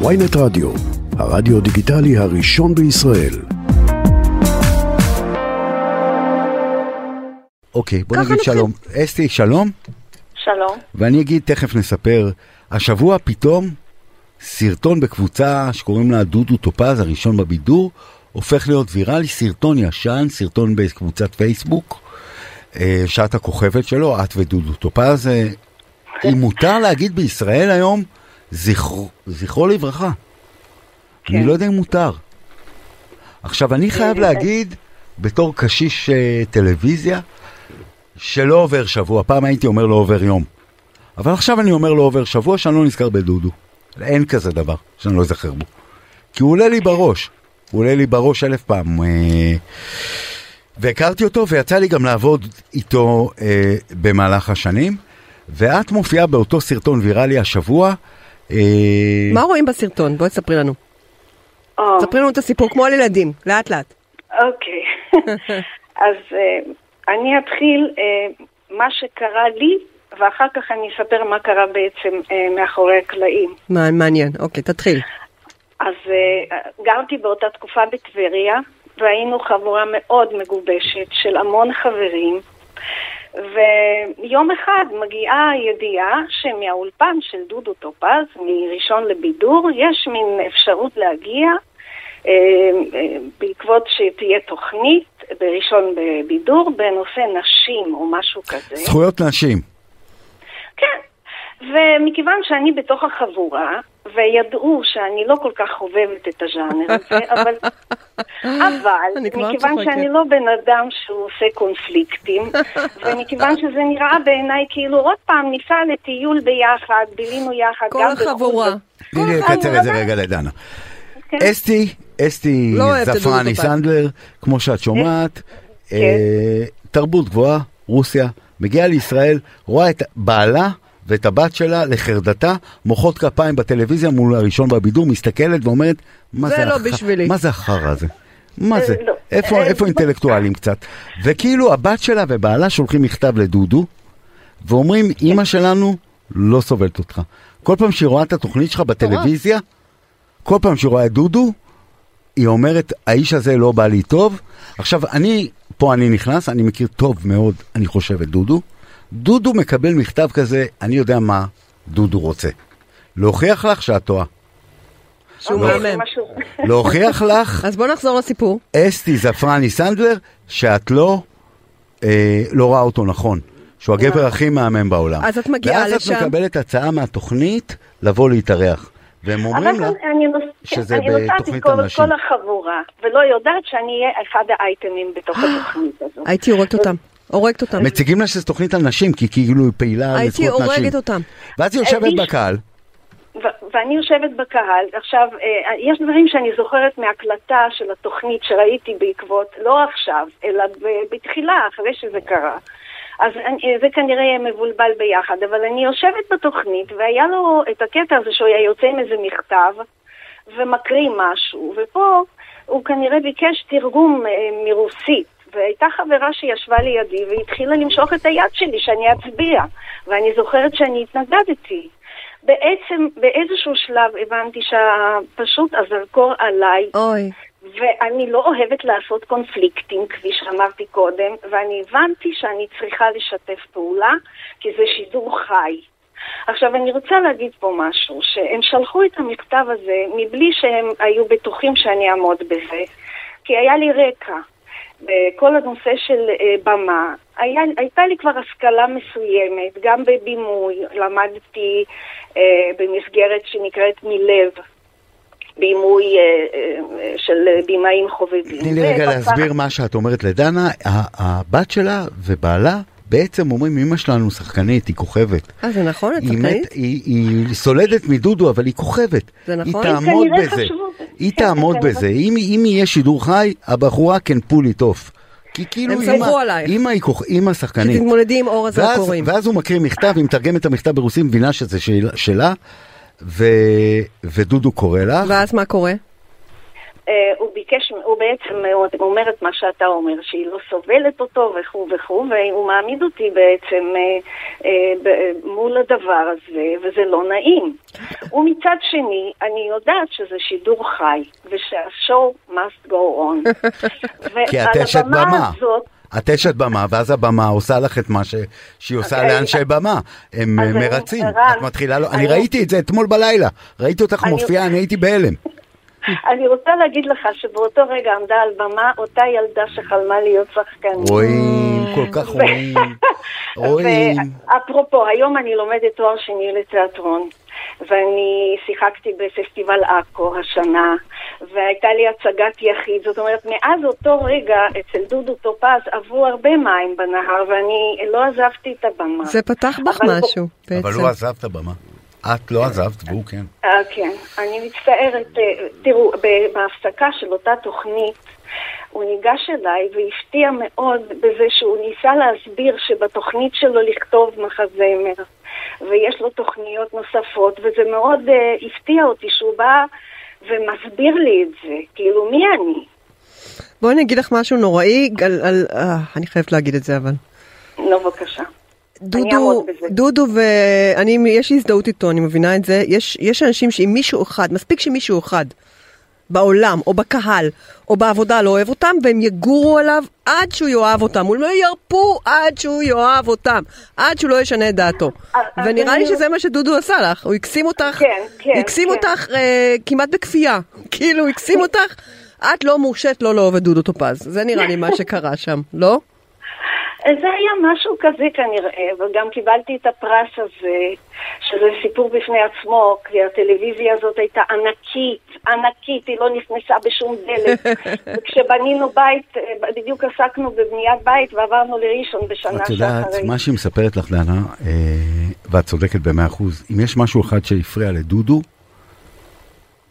ויינט רדיו, הרדיו דיגיטלי הראשון בישראל. אוקיי, בוא נגיד נתחיל. שלום. אסתי, שלום. שלום. ואני אגיד, תכף נספר. השבוע פתאום סרטון בקבוצה שקוראים לה דודו טופז, הראשון בבידור, הופך להיות ויראלי, סרטון ישן, סרטון בקבוצת פייסבוק, אה, שאת הכוכבת שלו, את ודודו טופז. אה, אם מותר להגיד בישראל היום, זכרו, זכרו לברכה. כן. אני לא יודע אם מותר. עכשיו, אני חייב להגיד, בתור קשיש אה, טלוויזיה, שלא עובר שבוע, פעם הייתי אומר לא עובר יום. אבל עכשיו אני אומר לא עובר שבוע שאני לא נזכר בדודו. אין כזה דבר שאני לא אזכר בו. כי הוא עולה לי בראש. הוא עולה לי בראש אלף פעם. אה, והכרתי אותו ויצא לי גם לעבוד איתו אה, במהלך השנים. ואת מופיעה באותו סרטון ויראלי השבוע. אה, מה רואים בסרטון? בואי תספרי לנו. או, ספרי לנו את הסיפור כמו על ילדים, לאט לאט. אוקיי. אז אה, אני אתחיל אה, מה שקרה לי, ואחר כך אני אספר מה קרה בעצם מאחורי הקלעים. מה- מעניין, אוקיי, תתחיל. אז גרתי באותה תקופה בטבריה, והיינו חבורה מאוד מגובשת של המון חברים. ויום אחד מגיעה ידיעה שמהאולפן של דודו טופז, מראשון לבידור, יש מין אפשרות להגיע אה, אה, בעקבות שתהיה תוכנית בראשון בבידור בנושא נשים או משהו כזה. זכויות נשים. כן, ומכיוון שאני בתוך החבורה, וידעו שאני לא כל כך חובבת את הז'אנר הזה, אבל, אבל מכיוון. שאני לא בן אדם שהוא עושה קונפליקטים, ומכיוון שזה נראה בעיניי כאילו עוד פעם ניסע לטיול ביחד, בילינו יחד, כל גם בחו"ל. החבורה. תני לי לקצר את זה רגע לדנה. כן. אסתי, אסתי לא זפרני. סנדלר, כמו שאת שומעת, כן. אה, תרבות גבוהה, רוסיה, מגיעה לישראל, רואה את בעלה ואת הבת שלה לחרדתה, מוחאות כפיים בטלוויזיה מול הראשון בבידור, מסתכלת ואומרת, מה זה זה, לא הח- בשבילי." מה זה החרא הזה? מה זה? לא. איפה, אה, איפה אינטלקטואלים קצת? וכאילו הבת שלה ובעלה שולחים מכתב לדודו, ואומרים, אימא שלנו לא סובלת אותך. כל פעם שהיא רואה את התוכנית שלך בטלוויזיה, כל פעם שהיא רואה את דודו, היא אומרת, האיש הזה לא בא לי טוב. עכשיו, אני, פה אני נכנס, אני מכיר טוב מאוד, אני חושב, את דודו. דודו מקבל מכתב כזה, אני יודע מה דודו רוצה. להוכיח לך שאת טועה. שהוא מהמם. להוכיח לך, אז בוא נחזור לסיפור. אסתי זפרני סנדלר, שאת לא, אה, לא רואה אותו נכון. שהוא הגבר הכי מהמם בעולם. אז את מגיעה ואז לשם. את מקבלת הצעה מהתוכנית לבוא להתארח. והם אומרים אבל לה, אני, נוס... שזה אני נוסעת בתוכנית עם כל, הנשים. כל החבורה, ולא יודעת שאני אהיה אחד האייטמים בתוך התוכנית הזאת. הייתי הורגת אותם. הורגת אותם. מציגים לה שזו תוכנית על נשים, כי כאילו היא פעילה הייתי לזכויות נשים. הורגת אותם. ואז היא יושבת איש- בקהל, ו- ואני יושבת בקהל, עכשיו, אה, יש דברים שאני זוכרת מהקלטה של התוכנית שראיתי בעקבות, לא עכשיו, אלא ב- בתחילה, אחרי שזה קרה. אז אני, זה כנראה יהיה מבולבל ביחד, אבל אני יושבת בתוכנית, והיה לו את הקטע הזה שהוא היה יוצא עם איזה מכתב, ומקריא משהו, ופה הוא כנראה ביקש תרגום אה, מרוסית. והייתה חברה שישבה לידי והתחילה למשוך את היד שלי שאני אצביע, ואני זוכרת שאני התנגדתי. בעצם באיזשהו שלב הבנתי שפשוט הזרקור עליי, אוי. ואני לא אוהבת לעשות קונפליקטים, כפי שאמרתי קודם, ואני הבנתי שאני צריכה לשתף פעולה, כי זה שידור חי. עכשיו, אני רוצה להגיד פה משהו, שהם שלחו את המכתב הזה מבלי שהם היו בטוחים שאני אעמוד בזה, כי היה לי רקע. בכל הנושא של אה, במה, היה, הייתה לי כבר השכלה מסוימת, גם בבימוי, למדתי אה, במסגרת שנקראת מלב, בימוי אה, אה, של בימאים חובבים. תני לי רגע להסביר מה שאת אומרת לדנה. הבת שלה ובעלה בעצם אומרים, אמא שלנו שחקנית, היא כוכבת. אה, זה נכון? את היא, שחקנית? מת, היא, היא סולדת מדודו, אבל היא כוכבת. זה נכון? היא תעמוד כנראה בזה. חשבו את זה. היא כן, תעמוד. בזה. אם, אם יהיה שידור חי, הבחורה can pull it off. כי כאילו הם סמכו עלייך. אמא היא אמא שחקנית. שתתמודדי עם אור ואז, הזרקורים. ואז הוא מקריא מכתב, היא מתרגמת את המכתב ברוסית, מבינה שזה של, ו, ודודו קורא לך. ואז מה קורה? אה, הוא ביקש הוא בעצם אומר את מה שאתה אומר, שהיא לא סובלת אותו וכו' וכו', והוא מעמיד אותי בעצם אה, אה, מול הדבר הזה, וזה לא נעים. ומצד שני, אני יודעת שזה שידור חי, ושהשואו must go on. כי את אשת במה. הזאת, את אשת במה, ואז הבמה עושה לך את מה ש... שהיא עושה אוקיי. לאנשי במה. הם מרצים. את מתחילה... אני אני- ראיתי את זה אתמול בלילה. ראיתי אותך אני- מופיעה, אני הייתי בהלם. אני רוצה להגיד לך שבאותו רגע עמדה על במה אותה ילדה שחלמה להיות שחקנית. רואים, כל כך רואים. רואים. ואפרופו, היום אני לומדת תואר שני לתיאטרון, ואני שיחקתי בפסטיבל עכו השנה, והייתה לי הצגת יחיד, זאת אומרת, מאז אותו רגע אצל דודו טופז עברו הרבה מים בנהר, ואני לא עזבתי את הבמה. זה פתח בך אבל- משהו, בעצם. אבל הוא עזב את הבמה. את לא עזבת, והוא כן. אה, כן, אני מצטערת. אה, תראו, בהפסקה של אותה תוכנית, הוא ניגש אליי והפתיע מאוד בזה שהוא ניסה להסביר שבתוכנית שלו לכתוב מחזמר, ויש לו תוכניות נוספות, וזה מאוד אה, הפתיע אותי שהוא בא ומסביר לי את זה. כאילו, מי אני? בואי אני אגיד לך משהו נוראי, על, על, אה, אני חייבת להגיד את זה אבל. נו, בבקשה. דודו. דודו ואני, יש לי הזדהות איתו, אני מבינה את זה. יש, יש אנשים שאם מישהו אחד, מספיק שמישהו אחד בעולם, או בקהל, או בעבודה לא אוהב אותם, והם יגורו עליו עד שהוא יאהב אותם. הוא לא ירפו עד שהוא יאהב אותם, עד שהוא לא ישנה את דעתו. ונראה לי שזה מה שדודו עשה לך, הוא הקסים אותך, כן, כן, הקסים כן. אותך אה, כמעט בכפייה. כאילו, הקסים אותך, את לא מורשית לא לאהוב את דודו טופז. זה נראה לי מה שקרה שם, לא? זה היה משהו כזה כנראה, וגם קיבלתי את הפרס הזה, שזה סיפור בפני עצמו, כי הטלוויזיה הזאת הייתה ענקית, ענקית, היא לא נכנסה בשום דלת. וכשבנינו בית, אה, בדיוק עסקנו בבניית בית ועברנו לראשון בשנה את יודעת, שאחרי. מה שהיא מספרת לך, דנה, אה, ואת צודקת במאה אחוז, אם יש משהו אחד שהפריע לדודו,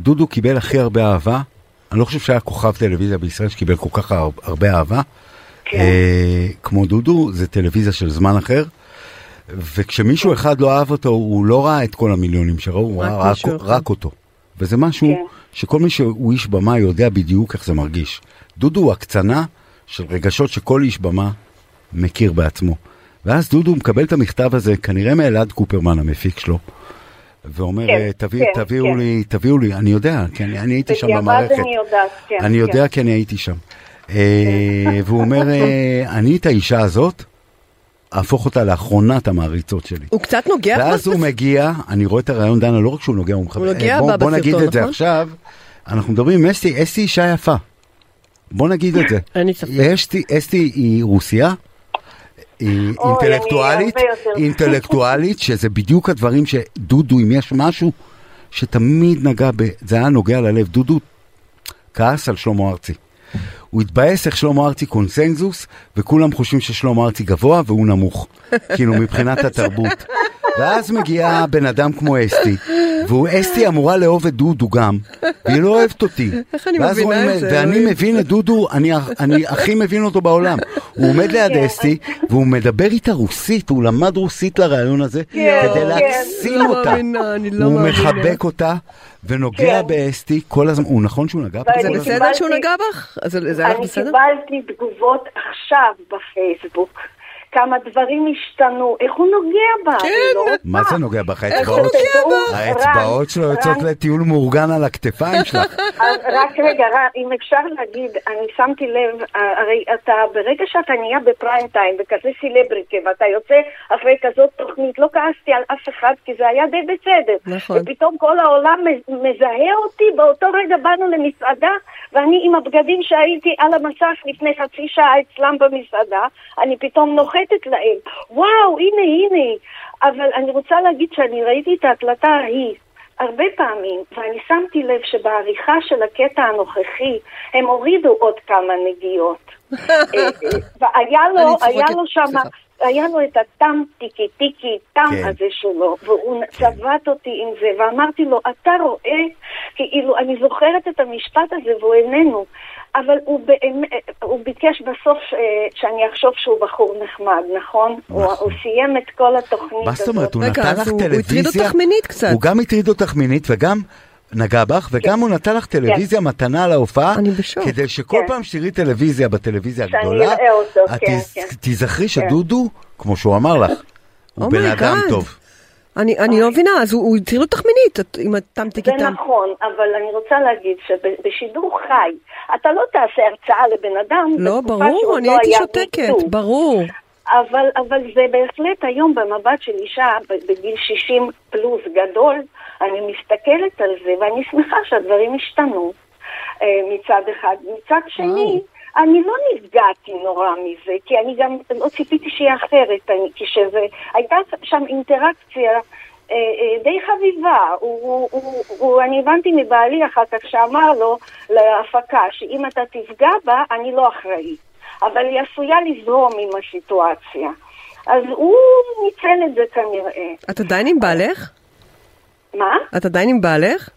דודו קיבל הכי הרבה אהבה. אני לא חושב שהיה כוכב טלוויזיה בישראל שקיבל כל כך הר- הרבה אהבה. כן. אה, כמו דודו, זה טלוויזיה של זמן אחר. וכשמישהו אחד לא אהב אותו, הוא לא ראה את כל המיליונים שראו, הוא ראה רק. רק אותו. וזה משהו כן. שכל מי שהוא איש במה יודע בדיוק איך זה מרגיש. דודו הוא הקצנה של רגשות שכל איש במה מכיר בעצמו. ואז דודו מקבל את המכתב הזה, כנראה מאלעד קופרמן, המפיק שלו, ואומר, כן, תביא, כן, תביאו כן. לי, תביאו לי, אני יודע, כי אני, אני הייתי שם במערכת. אני יודעת, כן. אני כן. יודע כי אני הייתי שם. אה, והוא אומר, אה, אני את האישה הזאת, אהפוך אותה לאחרונת המעריצות שלי. הוא קצת נוגע ואז הוא מגיע, אני רואה את הרעיון דנה, לא רק שהוא נוגע, הוא מחבר. הוא נוגע אה, בה בוא נגיד בסרטון, את זה נכון? עכשיו, אנחנו מדברים עם אסתי, אסתי אישה יפה. בוא נגיד את זה. אין לי ספק. אסתי, היא רוסיה, היא אינטלקטואלית. אינטלקטואלית, שזה בדיוק הדברים שדודו, אם יש משהו שתמיד נגע ב... זה היה נוגע ללב. דודו כעס על שלמה ארצי. הוא התבאס איך שלמה ארצי קונסנזוס, וכולם חושבים ששלמה ארצי גבוה והוא נמוך. כאילו, מבחינת התרבות. ואז מגיע בן אדם כמו אסתי, והוא אסתי אמורה לאהוב את דודו גם, והיא לא אוהבת אותי. איך אני מבינה אומר- את זה, ואני. מבין את דודו, אני, אני הכי מבין אותו בעולם. הוא עומד ליד כן. אסתי, והוא מדבר איתה רוסית, הוא למד רוסית לרעיון הזה, כן, כדי כן. להקסים לא אותה. לא הוא. מחבק אותה, ונוגע כן. באסתי כל הזמן. הוא נכון שהוא נגע ואני זה בסדר? שהוא נגע בך? אז זה היה לך אני בסדר? קיבלתי תגובות עכשיו בפייסבוק. כמה דברים השתנו, איך הוא נוגע בה? כן, לא. מה זה נוגע בך? איך האצבעות- הוא נוגע בה? האצבעות שלו יוצאות לטיול מאורגן על הכתפיים שלך. רק רגע, אם אפשר להגיד, אני שמתי לב, הרי אתה, ברגע שאתה נהיה בפריים טיים, בכזה סלבריטי, ואתה יוצא אחרי כזאת תוכנית, לא כעסתי על אף אחד, כי זה היה די בסדר. נכון. ופתאום כל העולם מזהה אותי, באותו רגע באנו למסעדה, ואני עם הבגדים שהייתי על המסך לפני חצי שעה אצלם במסעדה, אני פתאום נוחתת להם. וואו, הנה, הנה. אבל אני רוצה להגיד שאני ראיתי את ההקלטה ההיא. הרבה פעמים, ואני שמתי לב שבעריכה של הקטע הנוכחי, הם הורידו עוד כמה נגיעות. והיה לו, היה לו שם. היה לו את הטם טיקי טיקי, טם כן. הזה שלו, והוא צבט אותי עם זה, ואמרתי לו, אתה רואה, כאילו, אני זוכרת את המשפט הזה והוא איננו, אבל הוא, באמת, הוא ביקש בסוף אה, שאני אחשוב שהוא בחור נחמד, נכון? הוא, הוא סיים את כל התוכנית מה זאת הזאת. אומרת? הוא נתן לך הוא- הוא טלוויזיה? הטריד אותך מינית קצת. הוא גם הטריד אותך מינית וגם נגע בך, וגם הוא נתן לך טלוויזיה מתנה להופעה. כדי שכל כן. פעם שתראי טלוויזיה בטלוויזיה הגדולה, את כן, תז- כן. תיזכרי שדודו, כמו שהוא אמר לך, הוא Oh בן אדם God. טוב. אני אני לא מבינה, אז הוא הטריד אותך מינית, אם את תמתיק זה. נכון, אבל אני רוצה להגיד שבשידור חי, אתה לא תעשה הרצאה לבן אדם, לא, ברור, אני לא הייתי שותקת. ברור. אבל, אבל זה בהחלט היום במבט של אישה בגיל 60 פלוס גדול, אני מסתכלת על זה ואני שמחה שהדברים השתנו אה, מצד אחד. מצד שני, אני לא נפגעתי נורא מזה, כי אני גם לא ציפיתי שיהיה אחרת, אני, כשזה, הייתה שם אינטראקציה אה, אה, די חביבה. הוא, הוא, הוא, הוא, אני הבנתי מבעלי אחר כך שאמר לו להפקה שאם אתה תפגע בה, אני לא אחראי. אבל היא עשויה לזרום עם הסיטואציה. אז הוא ניצל את זה כנראה. את עדיין עם בעלך? מה? את עדיין עם בעלך?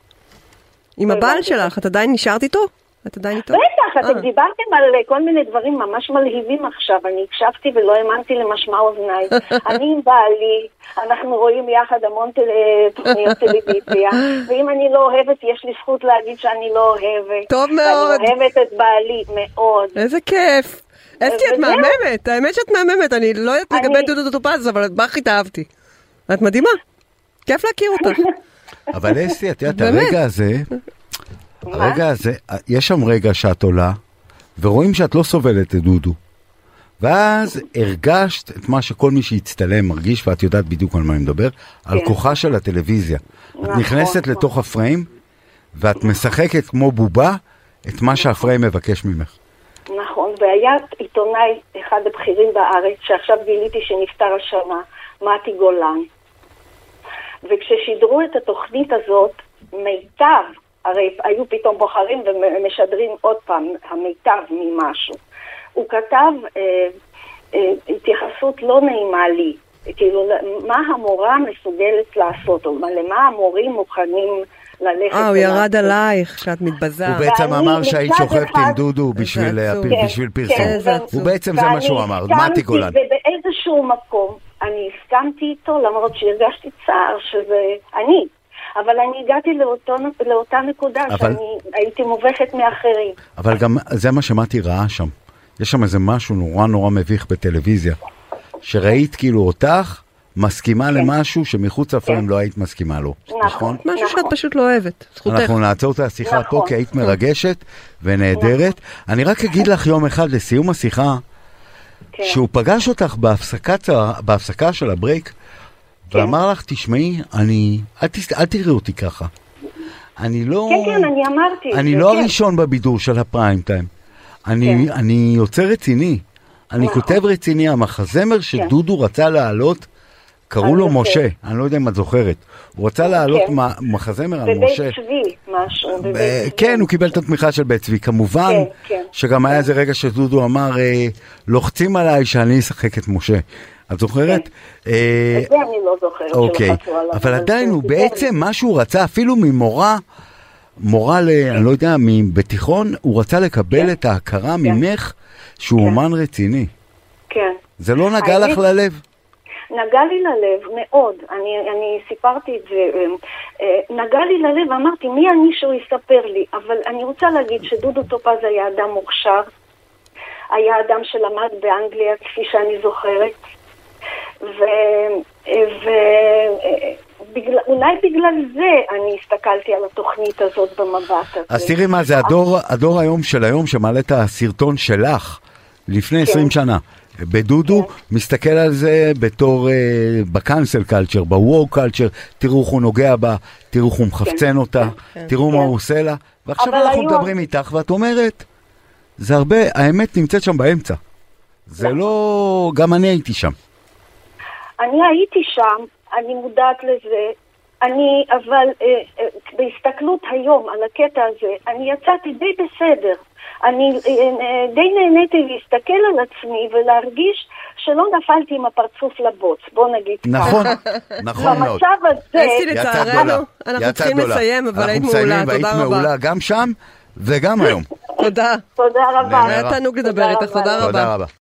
עם הבעל. שלך, את עדיין נשארת איתו? את עדיין איתו? בטח, אתם אה. דיברתם על אה, כל מיני דברים ממש מלהיבים עכשיו, אני הקשבתי ולא האמנתי למשמע אוזניי. אני עם בעלי, אנחנו רואים יחד המון טל- אה, תוכניות טלוויזיה, ואם אני לא אוהבת, יש לי זכות להגיד שאני לא אוהבת. טוב מאוד. ואני אוהבת את בעלי מאוד. איזה כיף. אסתי, את. מהממת, האמת שאת מהממת, אני לא יודעת אני- לגבי דודו טופז, אבל את בך התאהבתי. את מדהימה. כיף להכיר אותך. אבל אסתי, את יודעת. הרגע הזה, מה? הרגע הזה, יש שם רגע שאת עולה, ורואים שאת לא סובלת את דודו. ואז הרגשת את מה שכל מי שהצטלם מרגיש, ואת יודעת בדיוק על מה אני מדבר, על כן. כוחה של הטלוויזיה. את נכון, נכנסת נכון. לתוך הפריים, ואת משחקת כמו בובה את מה שהפריים מבקש ממך. נכון, והיה עיתונאי, אחד הבכירים בארץ, שעכשיו גיליתי שנפטר השנה, מתי גולן. וכששידרו את התוכנית הזאת, מיטב, הרי היו פתאום בוחרים ומשדרים עוד פעם, המיטב ממשהו. הוא כתב אה, אה, התייחסות לא נעימה לי, כאילו, מה המורה מסוגלת לעשות, או למה המורים מוכנים ללכת. אה, הוא. ירד עלייך, שאת מתבזה. הוא בעצם אמר שהיית שוכבת עם דודו בשביל עצוב. כן, בשביל כן, פרסום. ו- עצוב. הוא בעצם זה מה שהוא אמר, מתי גולן. ובאיזשהו מקום אני הסכמתי איתו, למרות שהרגשתי צער שזה אני. אבל אני הגעתי לאותו, לאותה נקודה אבל- שאני הייתי מובכת מאחרים. אבל גם זה מה שמתי ראה שם. יש שם איזה משהו נורא נורא מביך בטלוויזיה. שראית כאילו אותך מסכימה כן. למשהו שמחוץ לפריים לא היית מסכימה לו. נכון. משהו שאת נכון. פשוט לא אוהבת. זכותך. אנחנו נעצור את השיחה נכון. פה כי היית מרגשת ונהדרת. אני רק אגיד לך יום אחד לסיום השיחה, כן. שהוא פגש אותך בהפסקת ה- בהפסקה של הברייק, כן. ואמר לך, תשמעי, אני, אל, תס... אל תראי אותי ככה. אני לא... כן, כן, אני אמרתי אני לא כן. הראשון בבידור של הפריים טיים. אני, כן. אני יוצר רציני. אני נכון. כותב רציני, המחזמר שדודו רצה להעלות, קראו אני לו זוכרת. משה, אני לא יודע אם את זוכרת. הוא רצה להעלות כן. מחזמר על בבית משה. צבי, משהו. בבית ב- צבי. כן, הוא קיבל את התמיכה של בית צבי. כמובן כן, כן. שגם היה איזה רגע שדודו אמר, אה, לוחצים עליי שאני אשחק את משה. את זוכרת? אה, את זה אני לא זוכרת אוקיי, אבל עדיין הוא בעצם. מה שהוא רצה, אפילו ממורה, מורה ל... אני לא יודע, בתיכון, הוא רצה לקבל כן. את ההכרה ממך שהוא כן. אומן רציני. כן. זה לא נגע לך ללב? נגע לי ללב מאוד, אני, אני סיפרתי את זה, אה, אה, נגע לי ללב ואמרתי מי אני שהוא יספר לי, אבל אני רוצה להגיד שדודו טופז היה אדם מוכשר, היה אדם שלמד באנגליה כפי שאני זוכרת, ואולי בגלל זה אני הסתכלתי על התוכנית הזאת במבט הזה. אז תראי מה זה, הדור, הדור היום של היום שמעלה את הסרטון שלך לפני 20 כן. שנה. בדודו מסתכל על זה בתור, אה, בקאנסל קלצ'ר, בוור קלצ'ר, תראו איך הוא נוגע בה, תראו איך הוא מחפצן אותה, תראו מה כן. הוא עושה לה, ועכשיו אנחנו היום- מדברים איתך ואת אומרת, זה הרבה, האמת נמצאת שם באמצע. זה נכון. לא, גם אני הייתי שם. אני הייתי שם, אני מודעת לזה, אני, אבל אה, אה, בהסתכלות היום על הקטע הזה, אני יצאתי די בסדר. אני אה, אה, די נהניתי להסתכל על עצמי ולהרגיש שלא נפלתי עם הפרצוף לבוץ, בוא נגיד ככה. נכון, נכון מאוד. במצב הזה, אסתי, יצאת לצערנו, גדולה. אנחנו צריכים גדולה. לסיים, אבל היית אנחנו מעולה, מסיימים, והיית תודה רבה. מעולה גם שם וגם היום. תודה. תודה רבה. היה תענוג לדבר איתך, רבה. תודה רבה. תודה רבה.